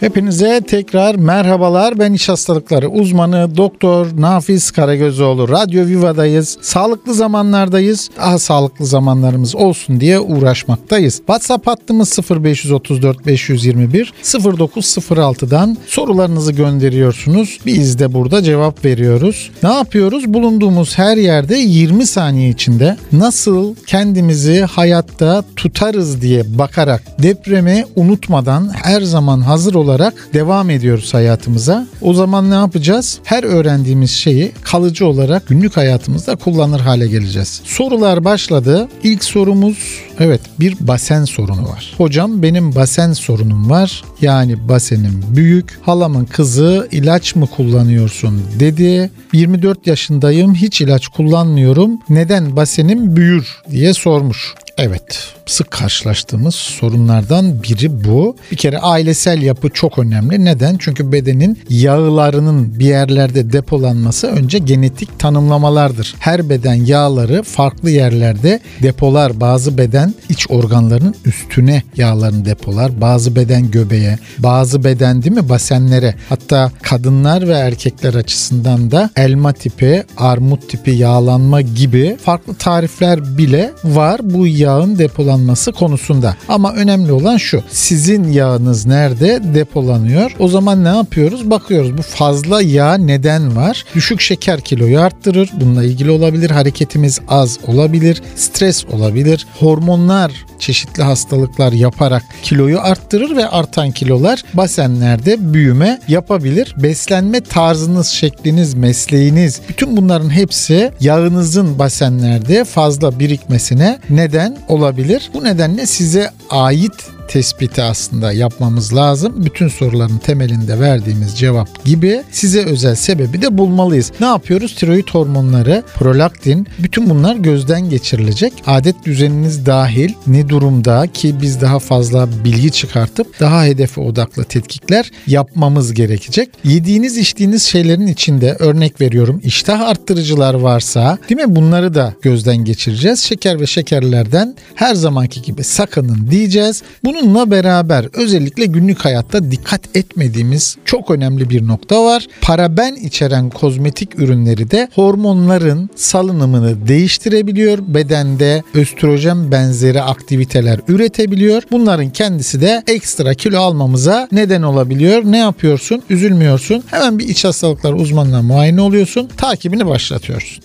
Hepinize tekrar merhabalar. Ben iç hastalıkları uzmanı Doktor Nafiz Karagözoğlu. Radyo Viva'dayız. Sağlıklı zamanlardayız. Daha sağlıklı zamanlarımız olsun diye uğraşmaktayız. WhatsApp hattımız 0534 521 0906'dan sorularınızı gönderiyorsunuz. Biz de burada cevap veriyoruz. Ne yapıyoruz? Bulunduğumuz her yerde 20 saniye içinde nasıl kendimizi hayatta tutarız diye bakarak depremi unutmadan her zaman hazır olarak olarak devam ediyoruz hayatımıza. O zaman ne yapacağız? Her öğrendiğimiz şeyi kalıcı olarak günlük hayatımızda kullanır hale geleceğiz. Sorular başladı. İlk sorumuz evet bir basen sorunu var. Hocam benim basen sorunum var. Yani basenim büyük. Halamın kızı ilaç mı kullanıyorsun dedi. 24 yaşındayım hiç ilaç kullanmıyorum. Neden basenim büyür diye sormuş. Evet, sık karşılaştığımız sorunlardan biri bu. Bir kere ailesel yapı çok önemli. Neden? Çünkü bedenin yağlarının bir yerlerde depolanması önce genetik tanımlamalardır. Her beden yağları farklı yerlerde depolar. Bazı beden iç organlarının üstüne yağlarını depolar. Bazı beden göbeğe, bazı beden değil mi basenlere. Hatta kadınlar ve erkekler açısından da elma tipi, armut tipi yağlanma gibi farklı tarifler bile var. Bu yağın depolanması konusunda. Ama önemli olan şu. Sizin yağınız nerede depolanıyor? O zaman ne yapıyoruz? Bakıyoruz bu fazla yağ neden var? Düşük şeker kiloyu arttırır. Bununla ilgili olabilir. Hareketimiz az olabilir. Stres olabilir. Hormonlar çeşitli hastalıklar yaparak kiloyu arttırır ve artan kilolar basenlerde büyüme yapabilir. Beslenme tarzınız, şekliniz, mesleğiniz bütün bunların hepsi yağınızın basenlerde fazla birikmesine neden olabilir. Bu nedenle size ait tespiti aslında yapmamız lazım. Bütün soruların temelinde verdiğimiz cevap gibi size özel sebebi de bulmalıyız. Ne yapıyoruz? Tiroid hormonları, prolaktin bütün bunlar gözden geçirilecek. Adet düzeniniz dahil ne durumda ki biz daha fazla bilgi çıkartıp daha hedefe odaklı tetkikler yapmamız gerekecek. Yediğiniz içtiğiniz şeylerin içinde örnek veriyorum iştah arttırıcılar varsa değil mi bunları da gözden geçireceğiz. Şeker ve şekerlerden her zamanki gibi sakının diyeceğiz. Bunu Bununla beraber özellikle günlük hayatta dikkat etmediğimiz çok önemli bir nokta var. Paraben içeren kozmetik ürünleri de hormonların salınımını değiştirebiliyor. Bedende östrojen benzeri aktiviteler üretebiliyor. Bunların kendisi de ekstra kilo almamıza neden olabiliyor. Ne yapıyorsun? Üzülmüyorsun. Hemen bir iç hastalıklar uzmanına muayene oluyorsun. Takibini başlatıyorsun.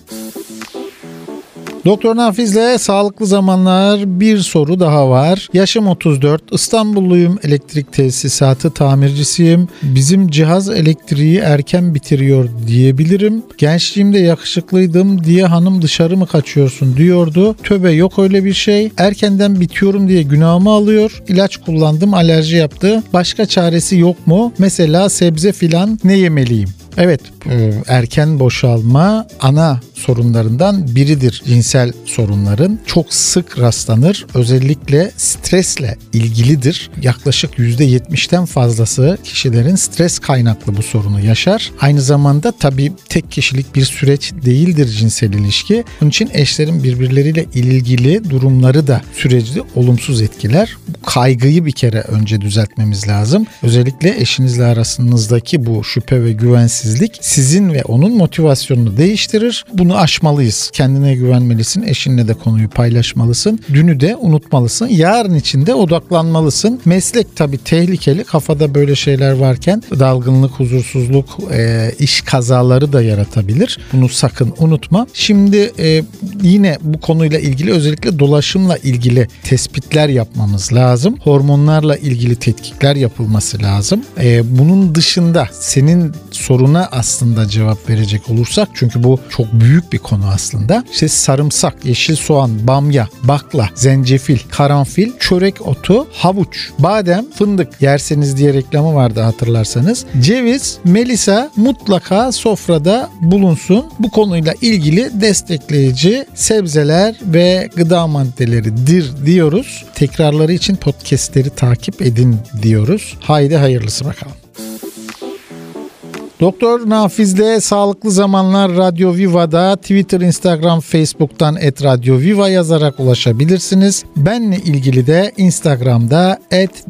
Doktor Nafiz'le sağlıklı zamanlar bir soru daha var. Yaşım 34, İstanbulluyum, elektrik tesisatı tamircisiyim. Bizim cihaz elektriği erken bitiriyor diyebilirim. Gençliğimde yakışıklıydım diye hanım dışarı mı kaçıyorsun diyordu. Töbe yok öyle bir şey. Erkenden bitiyorum diye günahımı alıyor. İlaç kullandım alerji yaptı. Başka çaresi yok mu? Mesela sebze filan ne yemeliyim? Evet e, erken boşalma ana sorunlarından biridir cinsel sorunların. Çok sık rastlanır. Özellikle stresle ilgilidir. Yaklaşık %70'ten fazlası kişilerin stres kaynaklı bu sorunu yaşar. Aynı zamanda tabii tek kişilik bir süreç değildir cinsel ilişki. Bunun için eşlerin birbirleriyle ilgili durumları da süreci olumsuz etkiler. Bu kaygıyı bir kere önce düzeltmemiz lazım. Özellikle eşinizle arasınızdaki bu şüphe ve güvensizlik sizin ve onun motivasyonunu değiştirir. Bunu aşmalıyız. Kendine güvenmelisin. Eşinle de konuyu paylaşmalısın. Dünü de unutmalısın. Yarın için de odaklanmalısın. Meslek tabii tehlikeli. Kafada böyle şeyler varken dalgınlık, huzursuzluk, e, iş kazaları da yaratabilir. Bunu sakın unutma. Şimdi e, yine bu konuyla ilgili özellikle dolaşımla ilgili tespitler yapmamız lazım. Hormonlarla ilgili tetkikler yapılması lazım. E, bunun dışında senin soruna aslında cevap verecek olursak çünkü bu çok büyük bir konu aslında. İşte sarımsak, yeşil soğan, bamya, bakla, zencefil, karanfil, çörek otu, havuç, badem, fındık yerseniz diye reklamı vardı hatırlarsanız. Ceviz, melisa mutlaka sofrada bulunsun. Bu konuyla ilgili destekleyici sebzeler ve gıda maddeleridir diyoruz. Tekrarları için podcastleri takip edin diyoruz. Haydi hayırlısı bakalım. Doktor Nafiz'le Sağlıklı Zamanlar Radyo Viva'da Twitter, Instagram, Facebook'tan et Radyo Viva yazarak ulaşabilirsiniz. Benle ilgili de Instagram'da et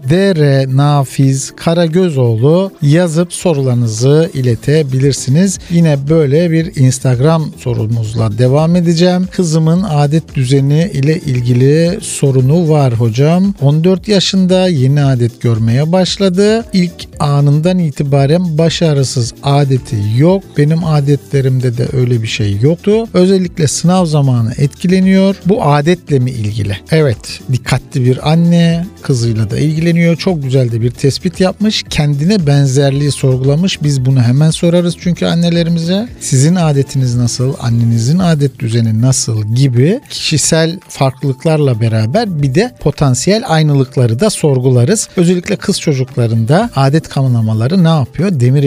Nafiz Karagözoğlu yazıp sorularınızı iletebilirsiniz. Yine böyle bir Instagram sorumuzla devam edeceğim. Kızımın adet düzeni ile ilgili sorunu var hocam. 14 yaşında yeni adet görmeye başladı. İlk anından itibaren baş ağrısız adeti yok. Benim adetlerimde de öyle bir şey yoktu. Özellikle sınav zamanı etkileniyor. Bu adetle mi ilgili? Evet, dikkatli bir anne kızıyla da ilgileniyor. Çok güzel de bir tespit yapmış. Kendine benzerliği sorgulamış. Biz bunu hemen sorarız çünkü annelerimize. Sizin adetiniz nasıl? Annenizin adet düzeni nasıl gibi kişisel farklılıklarla beraber bir de potansiyel aynılıkları da sorgularız. Özellikle kız çocuklarında adet kanamaları ne yapıyor? Demir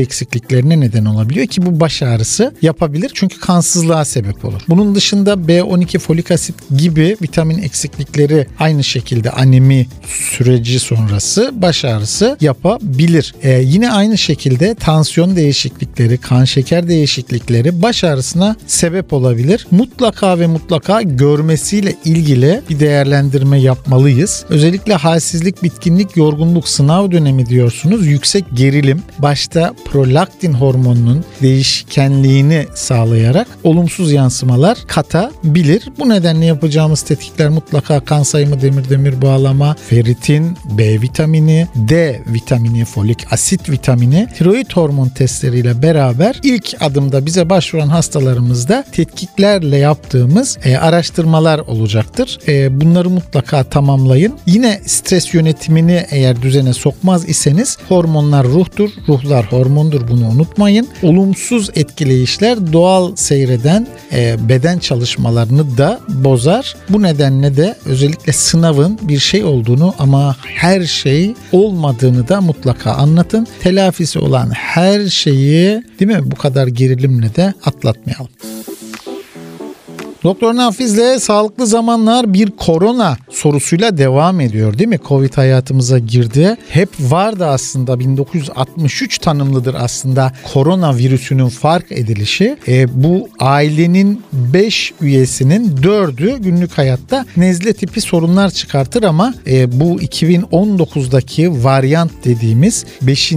eksikliklerine neden olabiliyor ki bu baş ağrısı yapabilir çünkü kansızlığa sebep olur. Bunun dışında B12 folik asit gibi vitamin eksiklikleri aynı şekilde anemi süreci sonrası baş ağrısı yapabilir. Ee, yine aynı şekilde tansiyon değişiklikleri, kan şeker değişiklikleri baş ağrısına sebep olabilir. Mutlaka ve mutlaka görmesiyle ilgili bir değerlendirme yapmalıyız. Özellikle halsizlik, bitkinlik, yorgunluk, sınav dönemi diyorsunuz. Yüksek gerilim, başta prolaktin hormonunun değişkenliğini sağlayarak olumsuz yansımalar katabilir. Bu nedenle yapacağımız tetkikler mutlaka kan sayımı, demir demir bağlama, feritin, B vitamini, D vitamini, folik asit vitamini, tiroid hormon testleriyle beraber ilk adımda bize başvuran hastalarımızda tetkiklerle yaptığımız e, araştırmalar olacaktır. E, bunları mutlaka tamamlayın. Yine stres yönetimini eğer düzene sokmaz iseniz hormonlar ruhtur, ruhlar hormondur bunu unutmayın. Olumsuz etkileyişler doğal seyreden e, beden çalışmalarını da bozar. Bu nedenle de özellikle sınavın bir şey olduğunu ama her şey olmadığını da mutlaka anlatın. Telafisi olan her şeyi değil mi bu kadar gerilimle de atlatmayalım. Doktor Nafiz'le sağlıklı zamanlar bir korona sorusuyla devam ediyor değil mi? Covid hayatımıza girdi. Hep vardı aslında 1963 tanımlıdır aslında korona virüsünün fark edilişi. E, bu ailenin 5 üyesinin 4'ü günlük hayatta nezle tipi sorunlar çıkartır ama e, bu 2019'daki varyant dediğimiz 5.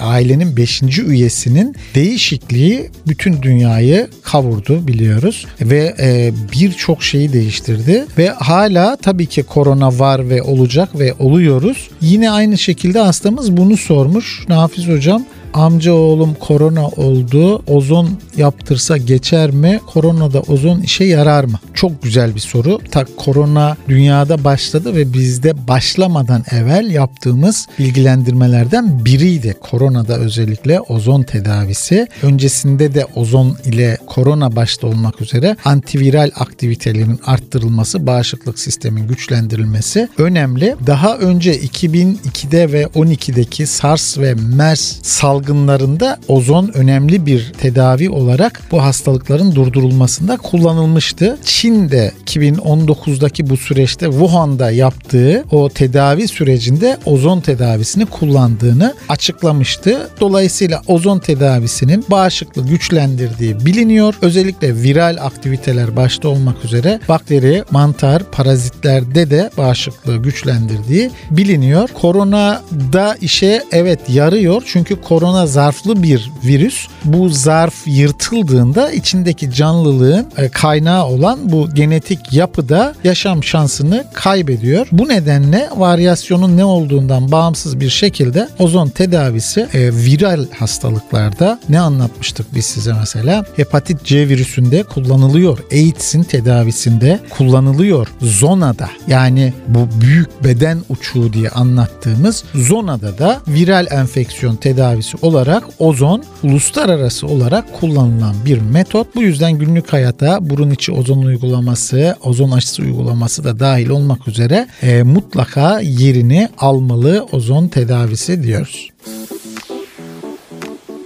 ailenin 5. üyesinin değişikliği bütün dünyayı kavurdu biliyoruz ve e, e, birçok şeyi değiştirdi ve hala tabii ki korona var ve olacak ve oluyoruz. Yine aynı şekilde hastamız bunu sormuş. Nafiz hocam amca oğlum korona oldu. Ozon yaptırsa geçer mi? Koronada ozon işe yarar mı? Çok güzel bir soru. Ta korona dünyada başladı ve bizde başlamadan evvel yaptığımız bilgilendirmelerden biriydi. Koronada özellikle ozon tedavisi. Öncesinde de ozon ile korona başta olmak üzere antiviral aktivitelerin arttırılması, bağışıklık sistemin güçlendirilmesi önemli. Daha önce 2002'de ve 12'deki SARS ve MERS salgın salgınlarında ozon önemli bir tedavi olarak bu hastalıkların durdurulmasında kullanılmıştı. Çin de 2019'daki bu süreçte Wuhan'da yaptığı o tedavi sürecinde ozon tedavisini kullandığını açıklamıştı. Dolayısıyla ozon tedavisinin bağışıklığı güçlendirdiği biliniyor. Özellikle viral aktiviteler başta olmak üzere bakteri, mantar, parazitlerde de bağışıklığı güçlendirdiği biliniyor. Korona da işe evet yarıyor çünkü korona korona zarflı bir virüs. Bu zarf yırtıldığında içindeki canlılığın e, kaynağı olan bu genetik yapıda yaşam şansını kaybediyor. Bu nedenle varyasyonun ne olduğundan bağımsız bir şekilde ozon tedavisi e, viral hastalıklarda ne anlatmıştık biz size mesela? Hepatit C virüsünde kullanılıyor. AIDS'in tedavisinde kullanılıyor. Zonada yani bu büyük beden uçuğu diye anlattığımız zonada da viral enfeksiyon tedavisi olarak ozon uluslararası olarak kullanılan bir metot. Bu yüzden günlük hayata burun içi ozon uygulaması, ozon aşısı uygulaması da dahil olmak üzere e, mutlaka yerini almalı ozon tedavisi diyoruz.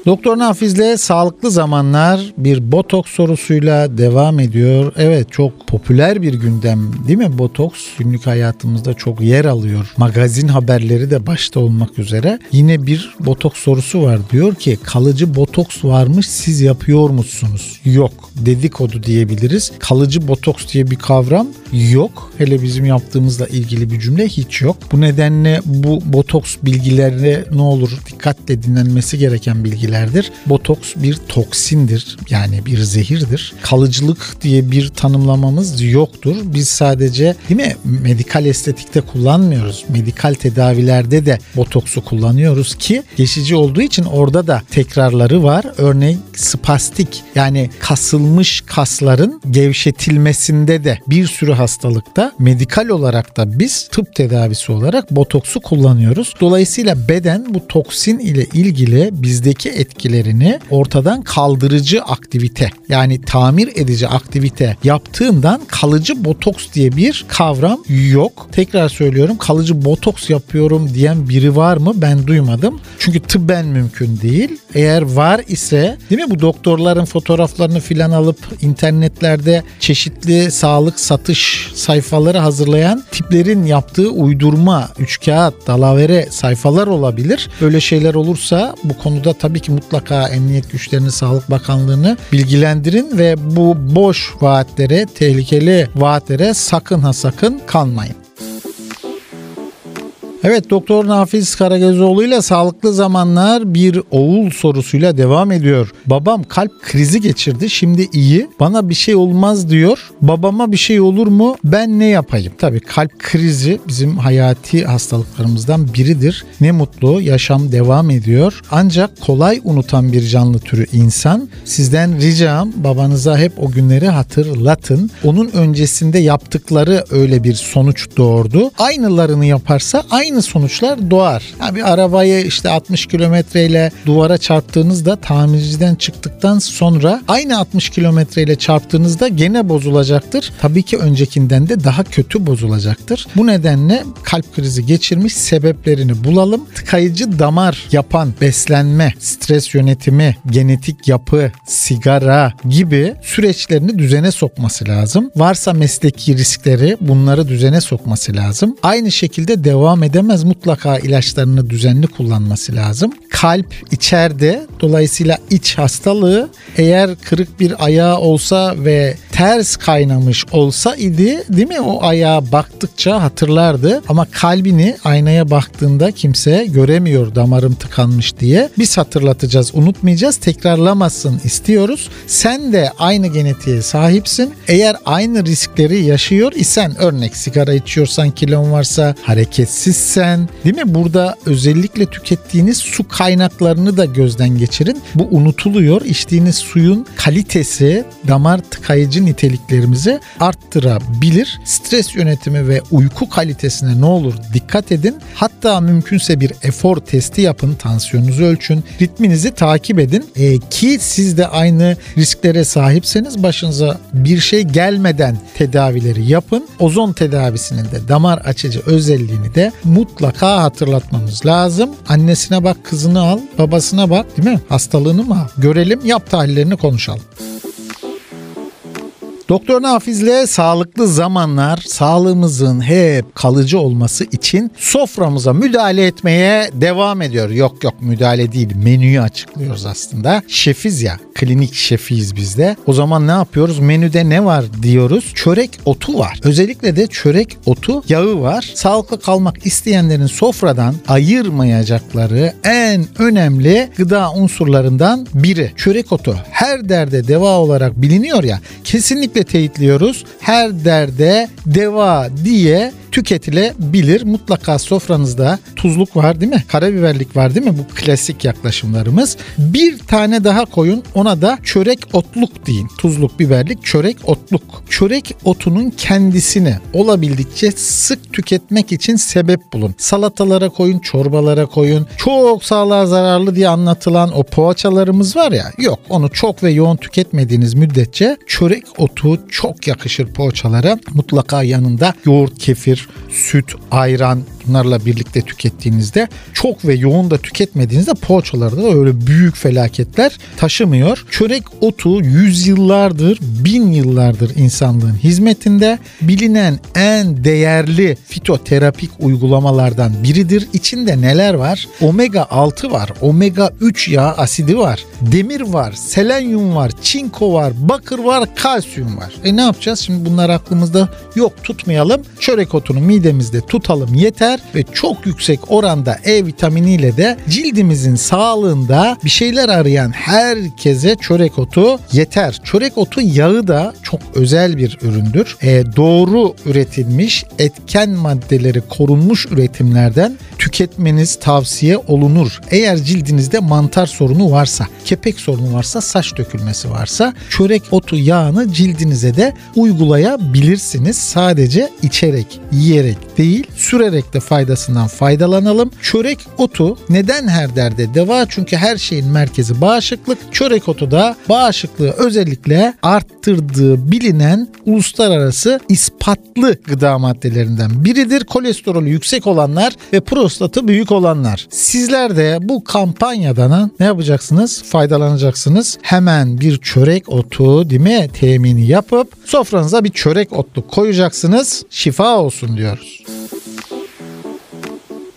Doktor Nafiz'le sağlıklı zamanlar bir botoks sorusuyla devam ediyor. Evet çok popüler bir gündem değil mi? Botoks günlük hayatımızda çok yer alıyor. Magazin haberleri de başta olmak üzere. Yine bir botoks sorusu var. Diyor ki kalıcı botoks varmış siz yapıyor musunuz? Yok. Dedikodu diyebiliriz. Kalıcı botoks diye bir kavram yok. Hele bizim yaptığımızla ilgili bir cümle hiç yok. Bu nedenle bu botoks bilgilerine ne olur dikkatle dinlenmesi gereken bilgilerdir. Botoks bir toksindir yani bir zehirdir. Kalıcılık diye bir tanımlamamız yoktur. Biz sadece değil mi medikal estetikte kullanmıyoruz. Medikal tedavilerde de botoksu kullanıyoruz ki geçici olduğu için orada da tekrarları var. Örneğin spastik yani kasılmış kasların gevşetilmesinde de bir sürü hastalıkta medikal olarak da biz tıp tedavisi olarak botoksu kullanıyoruz. Dolayısıyla beden bu toksin ile ilgili bizdeki etkilerini ortadan kaldırıcı aktivite yani tamir edici aktivite yaptığından kalıcı botoks diye bir kavram yok. Tekrar söylüyorum kalıcı botoks yapıyorum diyen biri var mı? Ben duymadım. Çünkü tıbben mümkün değil. Eğer var ise değil mi bu doktorların fotoğraflarını filan alıp internetlerde çeşitli sağlık satış sayfaları hazırlayan tiplerin yaptığı uydurma, üç kağıt, dalavere sayfalar olabilir. Böyle şeyler olursa bu konuda tabii ki mutlaka emniyet güçlerini, Sağlık Bakanlığı'nı bilgilendirin ve bu boş vaatlere, tehlikeli vaatlere sakın ha sakın kanmayın. Evet Doktor Nafiz Karagözoğlu ile sağlıklı zamanlar bir oğul sorusuyla devam ediyor. Babam kalp krizi geçirdi şimdi iyi bana bir şey olmaz diyor. Babama bir şey olur mu ben ne yapayım? Tabii kalp krizi bizim hayati hastalıklarımızdan biridir. Ne mutlu yaşam devam ediyor. Ancak kolay unutan bir canlı türü insan. Sizden ricam babanıza hep o günleri hatırlatın. Onun öncesinde yaptıkları öyle bir sonuç doğurdu. Aynılarını yaparsa aynı aynı sonuçlar doğar. Yani bir arabayı işte 60 kilometreyle duvara çarptığınızda tamirciden çıktıktan sonra aynı 60 kilometreyle çarptığınızda gene bozulacaktır. Tabii ki öncekinden de daha kötü bozulacaktır. Bu nedenle kalp krizi geçirmiş sebeplerini bulalım. Tıkayıcı damar yapan beslenme, stres yönetimi, genetik yapı, sigara gibi süreçlerini düzene sokması lazım. Varsa mesleki riskleri bunları düzene sokması lazım. Aynı şekilde devam eden edemez. Mutlaka ilaçlarını düzenli kullanması lazım. Kalp içeride dolayısıyla iç hastalığı eğer kırık bir ayağı olsa ve ters kaynamış olsa idi değil mi o ayağa baktıkça hatırlardı ama kalbini aynaya baktığında kimse göremiyor damarım tıkanmış diye. Biz hatırlatacağız unutmayacağız tekrarlamasın istiyoruz. Sen de aynı genetiğe sahipsin. Eğer aynı riskleri yaşıyor isen örnek sigara içiyorsan kilon varsa hareketsizsen değil mi burada özellikle tükettiğiniz su kaynaklarını da gözden geçirin. Bu unutuluyor. İçtiğiniz suyun kalitesi damar tıkayıcı niteliklerimizi arttırabilir. Stres yönetimi ve uyku kalitesine ne olur dikkat edin. Hatta mümkünse bir efor testi yapın, tansiyonunuzu ölçün, ritminizi takip edin. E, ki siz de aynı risklere sahipseniz başınıza bir şey gelmeden tedavileri yapın. Ozon tedavisinin de damar açıcı özelliğini de mutlaka hatırlatmamız lazım. Annesine bak, kızını al, babasına bak değil mi? Hastalığını mı? Görelim, yap tahlillerini konuşalım. Doktor Nafiz'le sağlıklı zamanlar sağlığımızın hep kalıcı olması için soframıza müdahale etmeye devam ediyor. Yok yok müdahale değil menüyü açıklıyoruz aslında. Şefiz ya klinik şefiyiz biz de. O zaman ne yapıyoruz? Menüde ne var diyoruz. Çörek otu var. Özellikle de çörek otu yağı var. Sağlıklı kalmak isteyenlerin sofradan ayırmayacakları en önemli gıda unsurlarından biri. Çörek otu her derde deva olarak biliniyor ya. Kesinlikle teyitliyoruz. Her derde deva diye tüketilebilir. Mutlaka sofranızda tuzluk var değil mi? Karabiberlik var değil mi? Bu klasik yaklaşımlarımız. Bir tane daha koyun ona da çörek otluk deyin. Tuzluk, biberlik, çörek otluk. Çörek otunun kendisini olabildikçe sık tüketmek için sebep bulun. Salatalara koyun, çorbalara koyun. Çok sağlığa zararlı diye anlatılan o poğaçalarımız var ya yok onu çok ve yoğun tüketmediğiniz müddetçe çörek otu çok yakışır poğaçalara. Mutlaka yanında yoğurt, kefir, peynir, süt, ayran bunlarla birlikte tükettiğinizde çok ve yoğun da tüketmediğinizde poğaçalarda da öyle büyük felaketler taşımıyor. Çörek otu yüzyıllardır, bin yıllardır insanlığın hizmetinde bilinen en değerli fitoterapik uygulamalardan biridir. İçinde neler var? Omega 6 var, omega 3 yağ asidi var, demir var, selenyum var, çinko var, bakır var, kalsiyum var. E ne yapacağız? Şimdi bunlar aklımızda yok tutmayalım. Çörek otunu midemizde tutalım yeter ve çok yüksek oranda E vitaminiyle de cildimizin sağlığında bir şeyler arayan herkese çörek otu yeter. Çörek otu yağı da çok özel bir üründür. E, doğru üretilmiş etken maddeleri korunmuş üretimlerden tüketmeniz tavsiye olunur. Eğer cildinizde mantar sorunu varsa, kepek sorunu varsa, saç dökülmesi varsa çörek otu yağını cildinize de uygulayabilirsiniz. Sadece içerek, yiyerek değil, sürerek de faydasından faydalanalım. Çörek otu neden her derde deva? Çünkü her şeyin merkezi bağışıklık. Çörek otu da bağışıklığı özellikle arttırdığı bilinen uluslararası ispatlı gıda maddelerinden biridir. Kolesterolü yüksek olanlar ve prostatı büyük olanlar. Sizler de bu kampanyadan ne yapacaksınız? Faydalanacaksınız. Hemen bir çörek otu değil mi? Temini yapıp sofranıza bir çörek otlu koyacaksınız. Şifa olsun diyoruz.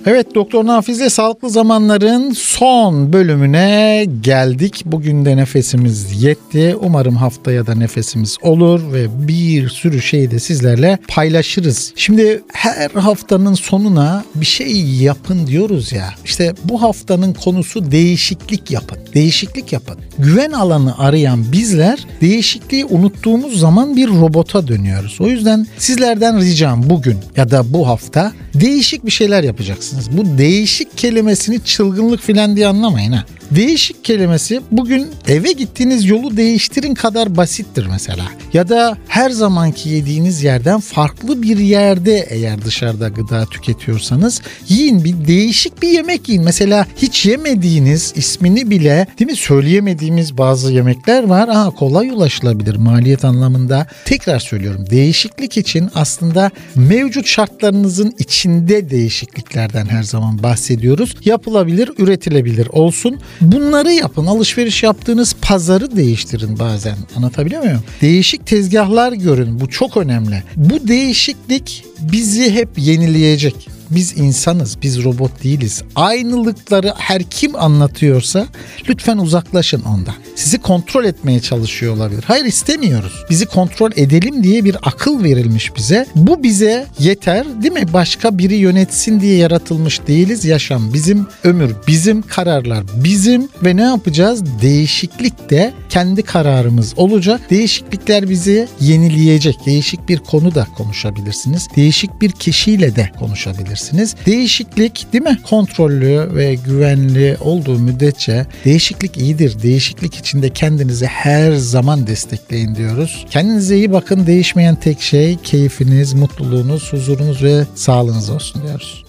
Evet Doktor Nafiz'le Sağlıklı Zamanların son bölümüne geldik. Bugün de nefesimiz yetti. Umarım haftaya da nefesimiz olur ve bir sürü şeyi de sizlerle paylaşırız. Şimdi her haftanın sonuna bir şey yapın diyoruz ya. İşte bu haftanın konusu değişiklik yapın. Değişiklik yapın. Güven alanı arayan bizler değişikliği unuttuğumuz zaman bir robota dönüyoruz. O yüzden sizlerden ricam bugün ya da bu hafta değişik bir şeyler yapacaksınız. Bu değişik kelimesini çılgınlık filan diye anlamayın ha. Değişik kelimesi bugün eve gittiğiniz yolu değiştirin kadar basittir mesela. Ya da her zamanki yediğiniz yerden farklı bir yerde eğer dışarıda gıda tüketiyorsanız yiyin bir değişik bir yemek yiyin. Mesela hiç yemediğiniz ismini bile değil mi söyleyemediğimiz bazı yemekler var. Aa, kolay ulaşılabilir maliyet anlamında. Tekrar söylüyorum değişiklik için aslında mevcut şartlarınızın içinde değişikliklerden her zaman bahsediyoruz. Yapılabilir, üretilebilir olsun. Bunları yapın. Alışveriş yaptığınız pazarı değiştirin bazen. Anlatabiliyor muyum? Değişik tezgahlar görün. Bu çok önemli. Bu değişiklik bizi hep yenileyecek. Biz insanız, biz robot değiliz. Aynılıkları her kim anlatıyorsa lütfen uzaklaşın ondan. Sizi kontrol etmeye çalışıyor olabilir. Hayır istemiyoruz. Bizi kontrol edelim diye bir akıl verilmiş bize. Bu bize yeter değil mi? Başka biri yönetsin diye yaratılmış değiliz. Yaşam bizim, ömür bizim, kararlar bizim ve ne yapacağız? Değişiklik de kendi kararımız olacak. Değişiklikler bizi yenileyecek. Değişik bir konu da konuşabilirsiniz. Değişik bir kişiyle de konuşabilirsiniz. Değişiklik değil mi? Kontrollü ve güvenli olduğu müddetçe değişiklik iyidir. Değişiklik içinde kendinizi her zaman destekleyin diyoruz. Kendinize iyi bakın. Değişmeyen tek şey keyfiniz, mutluluğunuz, huzurunuz ve sağlığınız olsun diyoruz.